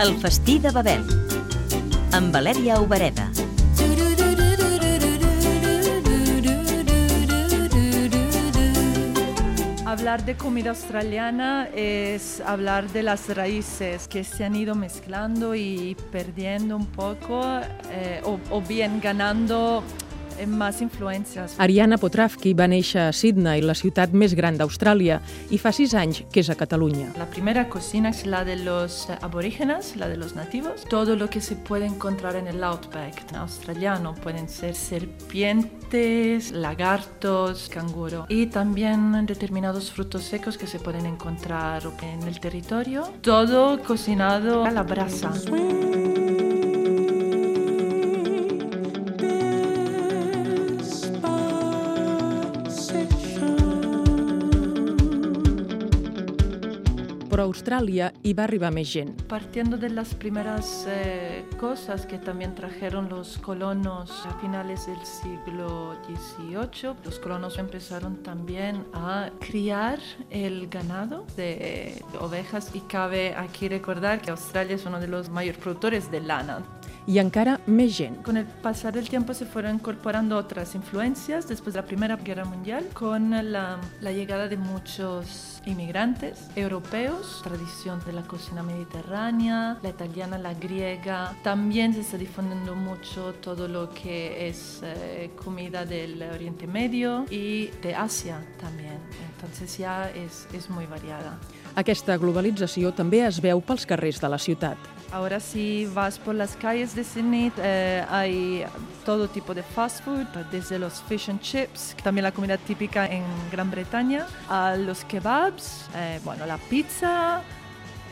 El festí de Babel. Amb Valèria Obereda. Hablar de comida australiana es hablar de las raíces que se han ido mezclando y perdiendo un poco eh, o, o bien ganando más influències. Ariana Potravki va néixer a Sydney, la ciutat més gran d'Austràlia, i fa sis anys que és a Catalunya. La primera cocina es la de los aborígenes, la de los nativos. Todo lo que se puede encontrar en el outback australiano pueden ser serpientes, lagartos, canguro y también determinados frutos secos que se pueden encontrar en el territorio. Todo cocinado a la brasa. Però a Austràlia hi va arribar. Partiendo de las primeras eh, cosas que también trajeron los colonos a finales del siglo XVIII, los colonos empezaron también a criar el ganado de ovejas y cabe aquí recordar que Australia es uno de los mayores productores de lana. I encara més gent. Con el pasar del tiempo se fueron incorporando otras influencias después de la Primera Guerra Mundial con la, la llegada de muchos inmigrantes europeos, tradición de la cocina mediterránea, la italiana, la griega. También se está difundiendo mucho todo lo que es eh, comida del Oriente Medio y de Asia también. Entonces ya es, es muy variada. Aquesta globalització també es veu pels carrers de la ciutat. Ahora si vas por las calles de Sydney eh, hay todo tipo de fast food, desde los fish and chips, también la comida típica en Gran Bretaña, a los kebabs, eh, bueno, la pizza,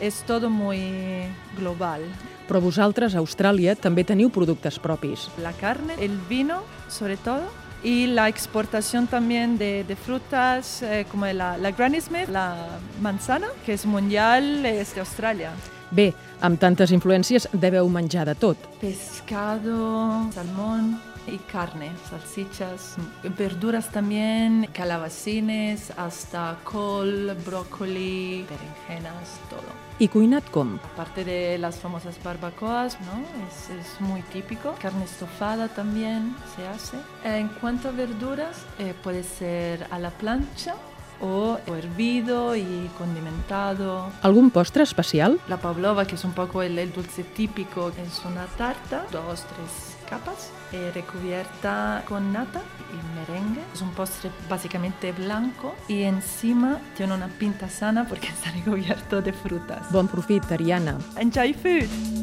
és tot muy global. Però vosaltres, a Austràlia, també teniu productes propis. La carne, el vino, sobre todo, y la exportación también de, de frutas eh, como la, la Granny Smith, la manzana, que es mundial, es de Australia. Bé, amb tantes influències deveu menjar de tot. Pescado, salmón y carne, salsichas, verduras también, calabacines, hasta col, brócoli, berenjenas, todo. I cuinat com? Aparte de las famosas barbacoas, ¿no? Es, es, muy típico. Carne estofada también se hace. En cuanto a verduras, eh, puede ser a la plancha o hervido y condimentado. ¿Algún postre especial? La pavlova, que es un poco el, el dulce típico, es una tarta, dos, tres capas, eh, recubierta con nata y merengue. Es un postre básicamente blanco y encima tiene una pinta sana porque está recubierto de frutas. Bon profit, Ariana. Enjoy food!